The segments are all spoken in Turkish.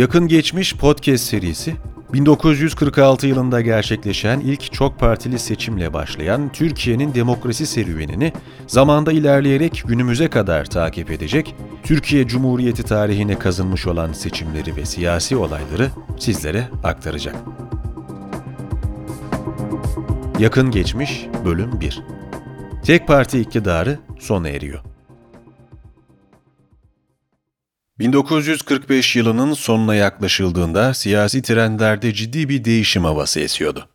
Yakın Geçmiş podcast serisi 1946 yılında gerçekleşen ilk çok partili seçimle başlayan Türkiye'nin demokrasi serüvenini zamanda ilerleyerek günümüze kadar takip edecek, Türkiye Cumhuriyeti tarihine kazınmış olan seçimleri ve siyasi olayları sizlere aktaracak. Yakın Geçmiş Bölüm 1 Tek parti iktidarı sona eriyor. 1945 yılının sonuna yaklaşıldığında siyasi trendlerde ciddi bir değişim havası esiyordu.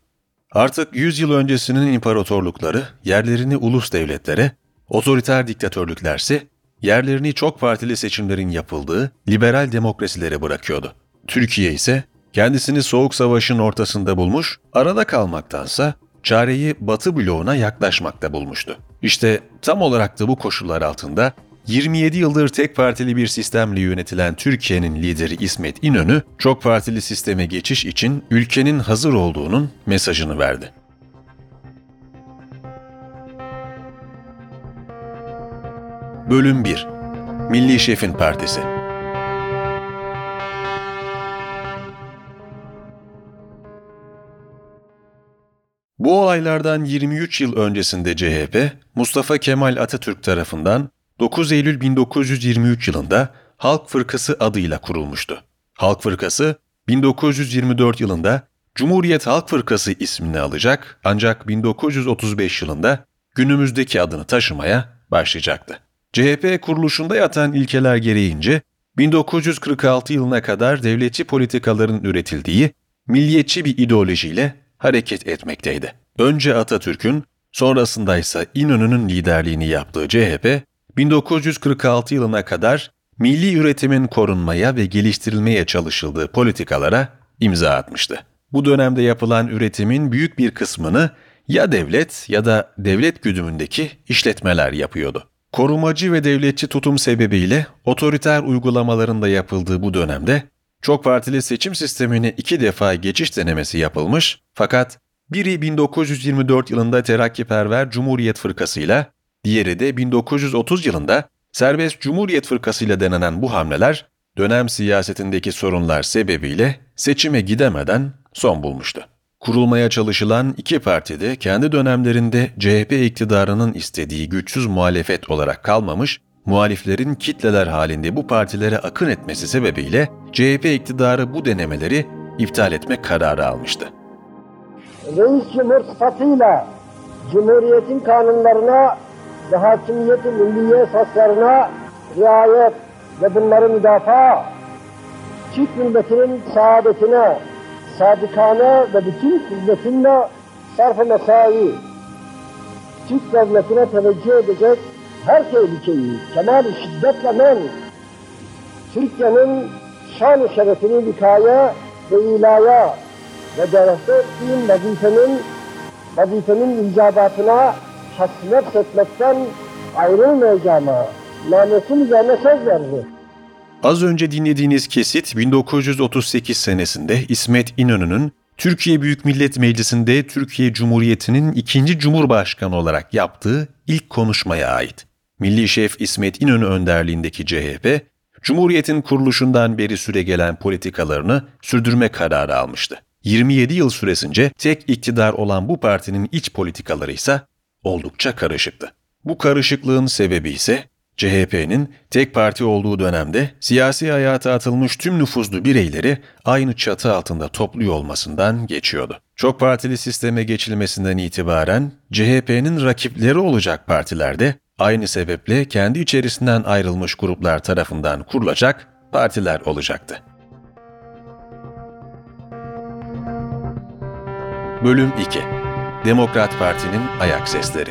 Artık 100 yıl öncesinin imparatorlukları yerlerini ulus devletlere, otoriter diktatörlüklerse yerlerini çok partili seçimlerin yapıldığı liberal demokrasilere bırakıyordu. Türkiye ise kendisini Soğuk Savaş'ın ortasında bulmuş, arada kalmaktansa çareyi Batı bloğuna yaklaşmakta bulmuştu. İşte tam olarak da bu koşullar altında 27 yıldır tek partili bir sistemle yönetilen Türkiye'nin lideri İsmet İnönü, çok partili sisteme geçiş için ülkenin hazır olduğunun mesajını verdi. Bölüm 1 Milli Şefin Partisi Bu olaylardan 23 yıl öncesinde CHP, Mustafa Kemal Atatürk tarafından 9 Eylül 1923 yılında Halk Fırkası adıyla kurulmuştu. Halk Fırkası 1924 yılında Cumhuriyet Halk Fırkası ismini alacak ancak 1935 yılında günümüzdeki adını taşımaya başlayacaktı. CHP kuruluşunda yatan ilkeler gereğince 1946 yılına kadar devletçi politikaların üretildiği milliyetçi bir ideolojiyle hareket etmekteydi. Önce Atatürk'ün, sonrasında ise İnönü'nün liderliğini yaptığı CHP, 1946 yılına kadar milli üretimin korunmaya ve geliştirilmeye çalışıldığı politikalara imza atmıştı. Bu dönemde yapılan üretimin büyük bir kısmını ya devlet ya da devlet güdümündeki işletmeler yapıyordu. Korumacı ve devletçi tutum sebebiyle otoriter uygulamalarında yapıldığı bu dönemde çok partili seçim sistemine iki defa geçiş denemesi yapılmış fakat biri 1924 yılında Terakkiperver Cumhuriyet Fırkası ile diğeri de 1930 yılında Serbest Cumhuriyet Fırkası ile denenen bu hamleler dönem siyasetindeki sorunlar sebebiyle seçime gidemeden son bulmuştu. Kurulmaya çalışılan iki parti de kendi dönemlerinde CHP iktidarının istediği güçsüz muhalefet olarak kalmamış, muhaliflerin kitleler halinde bu partilere akın etmesi sebebiyle CHP iktidarı bu denemeleri iptal etme kararı almıştı. Reis Cumhur sıfatıyla Cumhuriyetin kanunlarına ve hakimiyeti milliye esaslarına riayet ve bunları müdafaa, Türk milletinin saadetine, sadıkane ve bütün hizmetinle sarf-ı mesai, Türk devletine teveccüh edecek her tehlikeyi kemal şiddetle men, Türkiye'nin şan şerefini vikaya ve ilaya ve devlette ettiğim vazifenin, vazifenin icabatına hasret etmekten ayrılmayacağıma nametin üzerine söz verdi. Az önce dinlediğiniz kesit 1938 senesinde İsmet İnönü'nün Türkiye Büyük Millet Meclisi'nde Türkiye Cumhuriyeti'nin ikinci Cumhurbaşkanı olarak yaptığı ilk konuşmaya ait. Milli Şef İsmet İnönü önderliğindeki CHP, Cumhuriyet'in kuruluşundan beri süre gelen politikalarını sürdürme kararı almıştı. 27 yıl süresince tek iktidar olan bu partinin iç politikaları ise oldukça karışıktı. Bu karışıklığın sebebi ise CHP'nin tek parti olduğu dönemde siyasi hayata atılmış tüm nüfuzlu bireyleri aynı çatı altında topluyor olmasından geçiyordu. Çok partili sisteme geçilmesinden itibaren CHP'nin rakipleri olacak partilerde aynı sebeple kendi içerisinden ayrılmış gruplar tarafından kurulacak partiler olacaktı. Bölüm 2 Demokrat Parti'nin ayak sesleri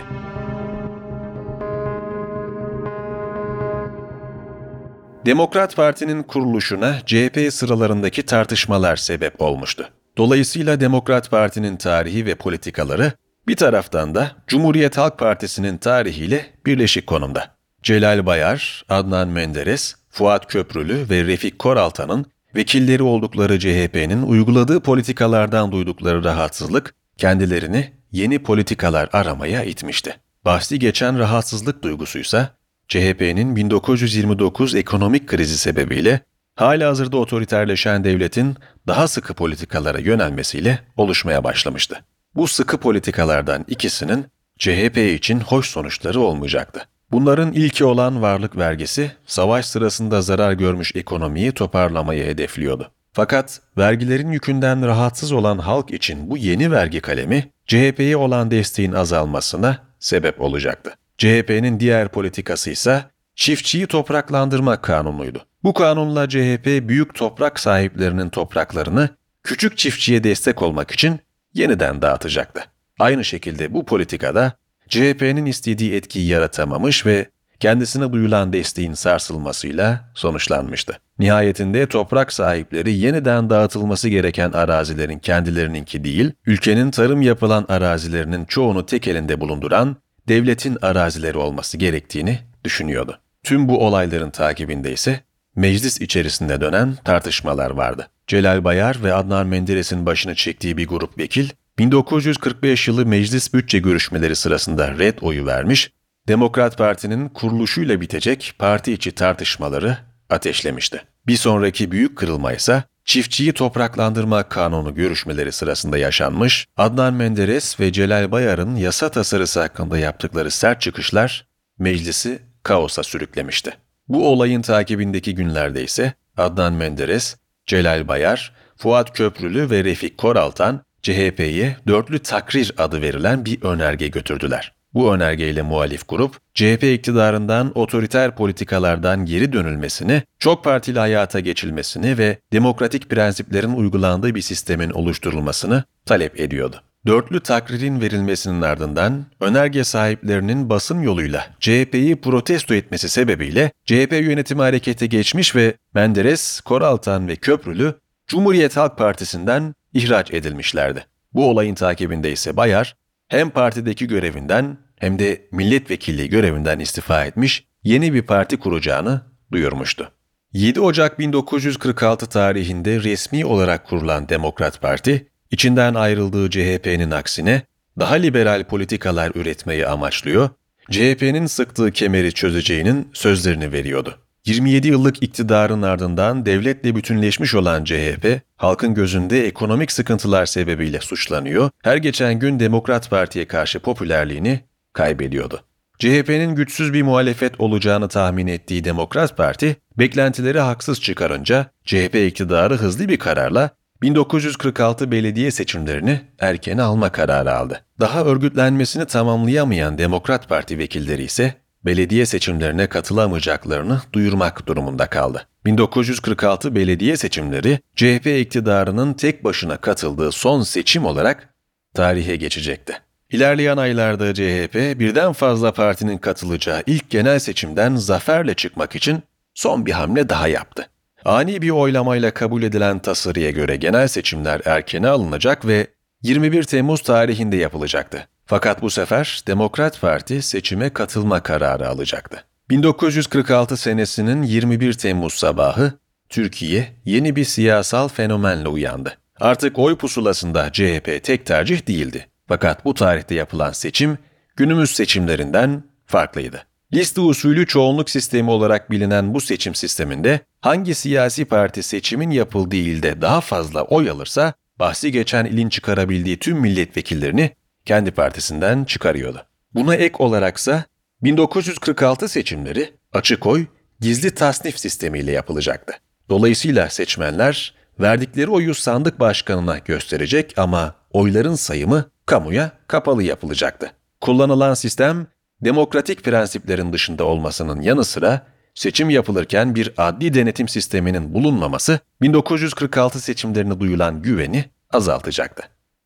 Demokrat Parti'nin kuruluşuna CHP sıralarındaki tartışmalar sebep olmuştu. Dolayısıyla Demokrat Parti'nin tarihi ve politikaları bir taraftan da Cumhuriyet Halk Partisi'nin tarihiyle birleşik konumda. Celal Bayar, Adnan Menderes, Fuat Köprülü ve Refik Koraltan'ın vekilleri oldukları CHP'nin uyguladığı politikalardan duydukları rahatsızlık kendilerini yeni politikalar aramaya itmişti. Bahsi geçen rahatsızlık duygusuysa CHP'nin 1929 ekonomik krizi sebebiyle hala hazırda otoriterleşen devletin daha sıkı politikalara yönelmesiyle oluşmaya başlamıştı. Bu sıkı politikalardan ikisinin CHP için hoş sonuçları olmayacaktı. Bunların ilki olan varlık vergisi, savaş sırasında zarar görmüş ekonomiyi toparlamayı hedefliyordu. Fakat vergilerin yükünden rahatsız olan halk için bu yeni vergi kalemi, CHP'ye olan desteğin azalmasına sebep olacaktı. CHP'nin diğer politikası ise çiftçiyi topraklandırma kanunuydu. Bu kanunla CHP büyük toprak sahiplerinin topraklarını küçük çiftçiye destek olmak için yeniden dağıtacaktı. Aynı şekilde bu politikada CHP'nin istediği etkiyi yaratamamış ve kendisine duyulan desteğin sarsılmasıyla sonuçlanmıştı. Nihayetinde toprak sahipleri yeniden dağıtılması gereken arazilerin kendilerininki değil, ülkenin tarım yapılan arazilerinin çoğunu tek elinde bulunduran devletin arazileri olması gerektiğini düşünüyordu. Tüm bu olayların takibinde ise meclis içerisinde dönen tartışmalar vardı. Celal Bayar ve Adnan Menderes'in başını çektiği bir grup vekil, 1945 yılı meclis bütçe görüşmeleri sırasında red oyu vermiş, Demokrat Parti'nin kuruluşuyla bitecek parti içi tartışmaları ateşlemişti. Bir sonraki büyük kırılma ise çiftçiyi topraklandırma kanunu görüşmeleri sırasında yaşanmış, Adnan Menderes ve Celal Bayar'ın yasa tasarısı hakkında yaptıkları sert çıkışlar meclisi kaosa sürüklemişti. Bu olayın takibindeki günlerde ise Adnan Menderes, Celal Bayar, Fuat Köprülü ve Refik Koraltan CHP'ye dörtlü takrir adı verilen bir önerge götürdüler. Bu önergeyle muhalif grup, CHP iktidarından otoriter politikalardan geri dönülmesini, çok partili hayata geçilmesini ve demokratik prensiplerin uygulandığı bir sistemin oluşturulmasını talep ediyordu. Dörtlü takririn verilmesinin ardından önerge sahiplerinin basın yoluyla CHP'yi protesto etmesi sebebiyle CHP yönetimi harekete geçmiş ve Menderes, Koraltan ve Köprülü Cumhuriyet Halk Partisi'nden ihraç edilmişlerdi. Bu olayın takibinde ise Bayar hem partideki görevinden hem de milletvekilliği görevinden istifa etmiş, yeni bir parti kuracağını duyurmuştu. 7 Ocak 1946 tarihinde resmi olarak kurulan Demokrat Parti, içinden ayrıldığı CHP'nin aksine daha liberal politikalar üretmeyi amaçlıyor, CHP'nin sıktığı kemeri çözeceğinin sözlerini veriyordu. 27 yıllık iktidarın ardından devletle bütünleşmiş olan CHP, halkın gözünde ekonomik sıkıntılar sebebiyle suçlanıyor, her geçen gün Demokrat Parti'ye karşı popülerliğini kaybediyordu. CHP'nin güçsüz bir muhalefet olacağını tahmin ettiği Demokrat Parti, beklentileri haksız çıkarınca CHP iktidarı hızlı bir kararla 1946 belediye seçimlerini erken alma kararı aldı. Daha örgütlenmesini tamamlayamayan Demokrat Parti vekilleri ise belediye seçimlerine katılamayacaklarını duyurmak durumunda kaldı. 1946 belediye seçimleri CHP iktidarının tek başına katıldığı son seçim olarak tarihe geçecekti. İlerleyen aylarda CHP birden fazla partinin katılacağı ilk genel seçimden zaferle çıkmak için son bir hamle daha yaptı. Ani bir oylamayla kabul edilen tasarıya göre genel seçimler erkene alınacak ve 21 Temmuz tarihinde yapılacaktı. Fakat bu sefer Demokrat Parti seçime katılma kararı alacaktı. 1946 senesinin 21 Temmuz sabahı Türkiye yeni bir siyasal fenomenle uyandı. Artık oy pusulasında CHP tek tercih değildi. Fakat bu tarihte yapılan seçim günümüz seçimlerinden farklıydı. Liste usulü çoğunluk sistemi olarak bilinen bu seçim sisteminde hangi siyasi parti seçimin yapıldığı ilde daha fazla oy alırsa bahsi geçen ilin çıkarabildiği tüm milletvekillerini kendi partisinden çıkarıyordu. Buna ek olaraksa 1946 seçimleri açık oy gizli tasnif sistemiyle yapılacaktı. Dolayısıyla seçmenler verdikleri oyu sandık başkanına gösterecek ama oyların sayımı kamuya kapalı yapılacaktı. Kullanılan sistem demokratik prensiplerin dışında olmasının yanı sıra seçim yapılırken bir adli denetim sisteminin bulunmaması 1946 seçimlerine duyulan güveni azaltacaktı.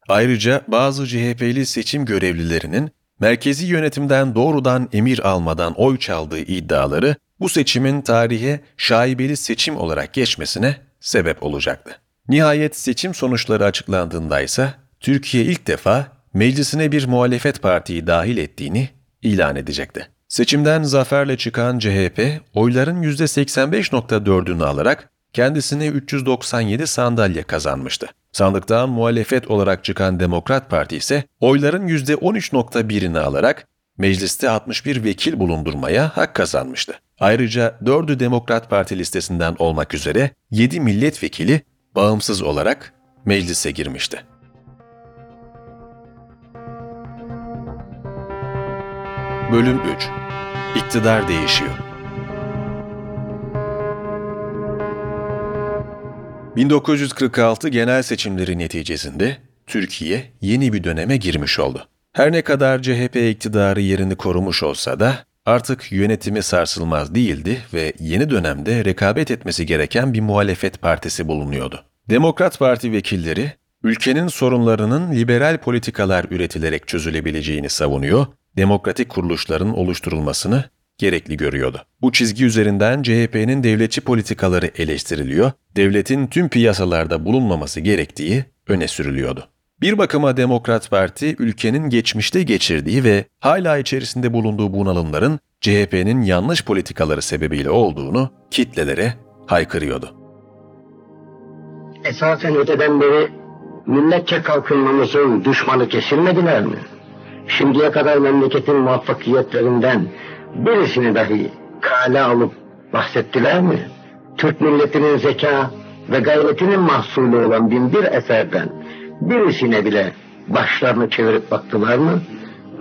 Ayrıca bazı CHP'li seçim görevlilerinin merkezi yönetimden doğrudan emir almadan oy çaldığı iddiaları bu seçimin tarihe şaibeli seçim olarak geçmesine sebep olacaktı. Nihayet seçim sonuçları açıklandığında ise Türkiye ilk defa meclisine bir muhalefet partiyi dahil ettiğini ilan edecekti. Seçimden zaferle çıkan CHP, oyların %85.4'ünü alarak kendisine 397 sandalye kazanmıştı. Sandıktan muhalefet olarak çıkan Demokrat Parti ise oyların %13.1'ini alarak mecliste 61 vekil bulundurmaya hak kazanmıştı. Ayrıca 4'ü Demokrat Parti listesinden olmak üzere 7 milletvekili bağımsız olarak meclise girmişti. Bölüm 3 İktidar değişiyor. 1946 genel seçimleri neticesinde Türkiye yeni bir döneme girmiş oldu. Her ne kadar CHP iktidarı yerini korumuş olsa da artık yönetimi sarsılmaz değildi ve yeni dönemde rekabet etmesi gereken bir muhalefet partisi bulunuyordu. Demokrat Parti vekilleri ülkenin sorunlarının liberal politikalar üretilerek çözülebileceğini savunuyor, demokratik kuruluşların oluşturulmasını gerekli görüyordu. Bu çizgi üzerinden CHP'nin devletçi politikaları eleştiriliyor, devletin tüm piyasalarda bulunmaması gerektiği öne sürülüyordu. Bir bakıma Demokrat Parti ülkenin geçmişte geçirdiği ve hala içerisinde bulunduğu bunalımların CHP'nin yanlış politikaları sebebiyle olduğunu kitlelere haykırıyordu. Esasen öteden beri milletçe kalkınmamızın düşmanı kesilmediler mi? Şimdiye kadar memleketin muvaffakiyetlerinden birisini dahi kale alıp bahsettiler mi? Türk milletinin zeka ve gayretinin mahsulü olan binbir eserden birisine bile başlarını çevirip baktılar mı?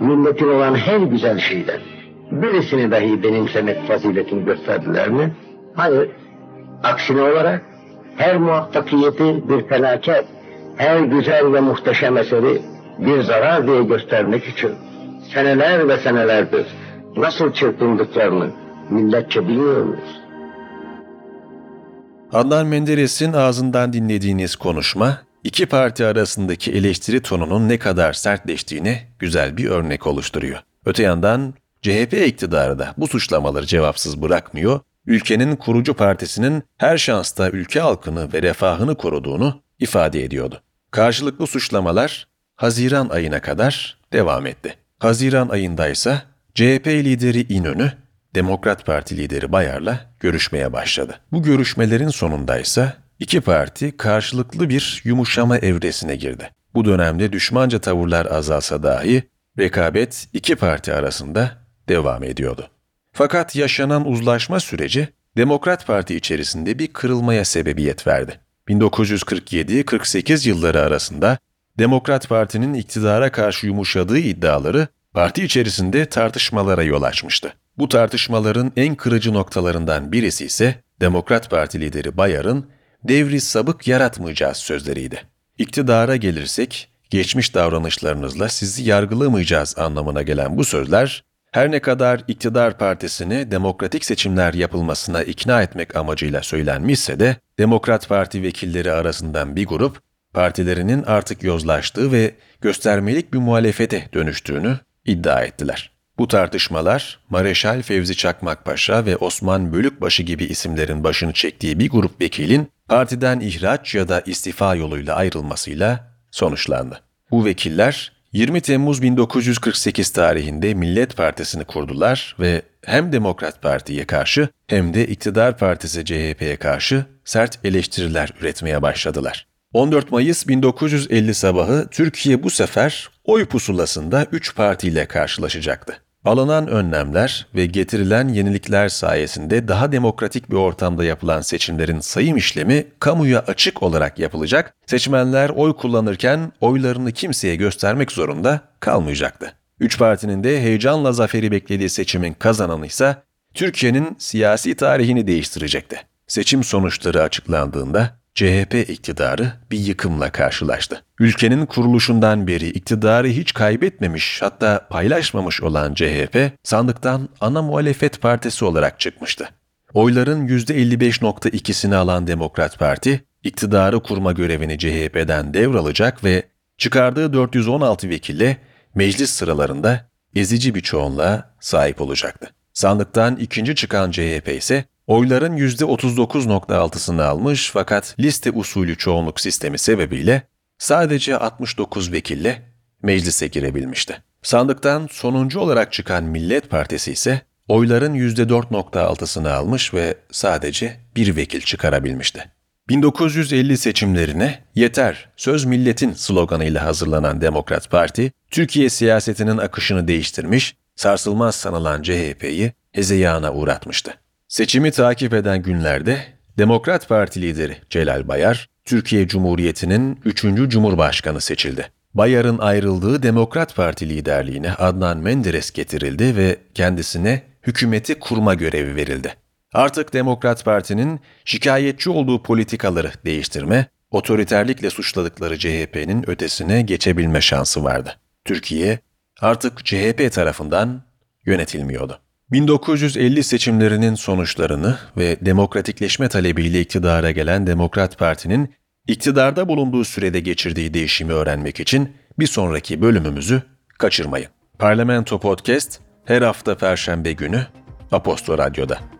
Milletin olan her güzel şeyden birisini dahi benimsemek faziletini gösterdiler mi? Hayır. Aksine olarak her muvaffakiyeti bir felaket, her güzel ve muhteşem eseri bir zarar diye göstermek için seneler ve senelerdir nasıl çırpındıklarını milletçe bilmiyor muyuz? Adnan Menderes'in ağzından dinlediğiniz konuşma, iki parti arasındaki eleştiri tonunun ne kadar sertleştiğine güzel bir örnek oluşturuyor. Öte yandan CHP iktidarı da bu suçlamaları cevapsız bırakmıyor, ülkenin kurucu partisinin her şansta ülke halkını ve refahını koruduğunu ifade ediyordu. Karşılıklı suçlamalar Haziran ayına kadar devam etti. Haziran ayında ise CHP lideri İnönü, Demokrat Parti lideri Bayar'la görüşmeye başladı. Bu görüşmelerin sonunda ise iki parti karşılıklı bir yumuşama evresine girdi. Bu dönemde düşmanca tavırlar azalsa dahi rekabet iki parti arasında devam ediyordu. Fakat yaşanan uzlaşma süreci Demokrat Parti içerisinde bir kırılmaya sebebiyet verdi. 1947-48 yılları arasında Demokrat Parti'nin iktidara karşı yumuşadığı iddiaları parti içerisinde tartışmalara yol açmıştı. Bu tartışmaların en kırıcı noktalarından birisi ise Demokrat Parti lideri Bayar'ın devri sabık yaratmayacağız sözleriydi. İktidara gelirsek geçmiş davranışlarınızla sizi yargılamayacağız anlamına gelen bu sözler her ne kadar iktidar partisini demokratik seçimler yapılmasına ikna etmek amacıyla söylenmişse de Demokrat Parti vekilleri arasından bir grup partilerinin artık yozlaştığı ve göstermelik bir muhalefete dönüştüğünü iddia ettiler. Bu tartışmalar Mareşal Fevzi Çakmakpaşa ve Osman Bölükbaşı gibi isimlerin başını çektiği bir grup vekilin partiden ihraç ya da istifa yoluyla ayrılmasıyla sonuçlandı. Bu vekiller 20 Temmuz 1948 tarihinde Millet Partisi'ni kurdular ve hem Demokrat Parti'ye karşı hem de iktidar partisi CHP'ye karşı sert eleştiriler üretmeye başladılar. 14 Mayıs 1950 sabahı Türkiye bu sefer oy pusulasında 3 partiyle karşılaşacaktı. Alınan önlemler ve getirilen yenilikler sayesinde daha demokratik bir ortamda yapılan seçimlerin sayım işlemi kamuya açık olarak yapılacak, seçmenler oy kullanırken oylarını kimseye göstermek zorunda kalmayacaktı. Üç partinin de heyecanla zaferi beklediği seçimin kazananı ise Türkiye'nin siyasi tarihini değiştirecekti. Seçim sonuçları açıklandığında CHP iktidarı bir yıkımla karşılaştı. Ülkenin kuruluşundan beri iktidarı hiç kaybetmemiş hatta paylaşmamış olan CHP sandıktan ana muhalefet partisi olarak çıkmıştı. Oyların %55.2'sini alan Demokrat Parti, iktidarı kurma görevini CHP'den devralacak ve çıkardığı 416 vekille meclis sıralarında ezici bir çoğunluğa sahip olacaktı. Sandıktan ikinci çıkan CHP ise oyların %39.6'sını almış fakat liste usulü çoğunluk sistemi sebebiyle sadece 69 vekille meclise girebilmişti. Sandıktan sonuncu olarak çıkan Millet Partisi ise oyların %4.6'sını almış ve sadece bir vekil çıkarabilmişti. 1950 seçimlerine yeter, söz milletin sloganıyla hazırlanan Demokrat Parti, Türkiye siyasetinin akışını değiştirmiş, sarsılmaz sanılan CHP'yi hezeyana uğratmıştı. Seçimi takip eden günlerde Demokrat Parti lideri Celal Bayar, Türkiye Cumhuriyeti'nin 3. Cumhurbaşkanı seçildi. Bayar'ın ayrıldığı Demokrat Parti liderliğine Adnan Menderes getirildi ve kendisine hükümeti kurma görevi verildi. Artık Demokrat Parti'nin şikayetçi olduğu politikaları değiştirme, otoriterlikle suçladıkları CHP'nin ötesine geçebilme şansı vardı. Türkiye artık CHP tarafından yönetilmiyordu. 1950 seçimlerinin sonuçlarını ve demokratikleşme talebiyle iktidara gelen Demokrat Parti'nin iktidarda bulunduğu sürede geçirdiği değişimi öğrenmek için bir sonraki bölümümüzü kaçırmayın. Parlamento Podcast her hafta Perşembe günü Aposto Radyo'da.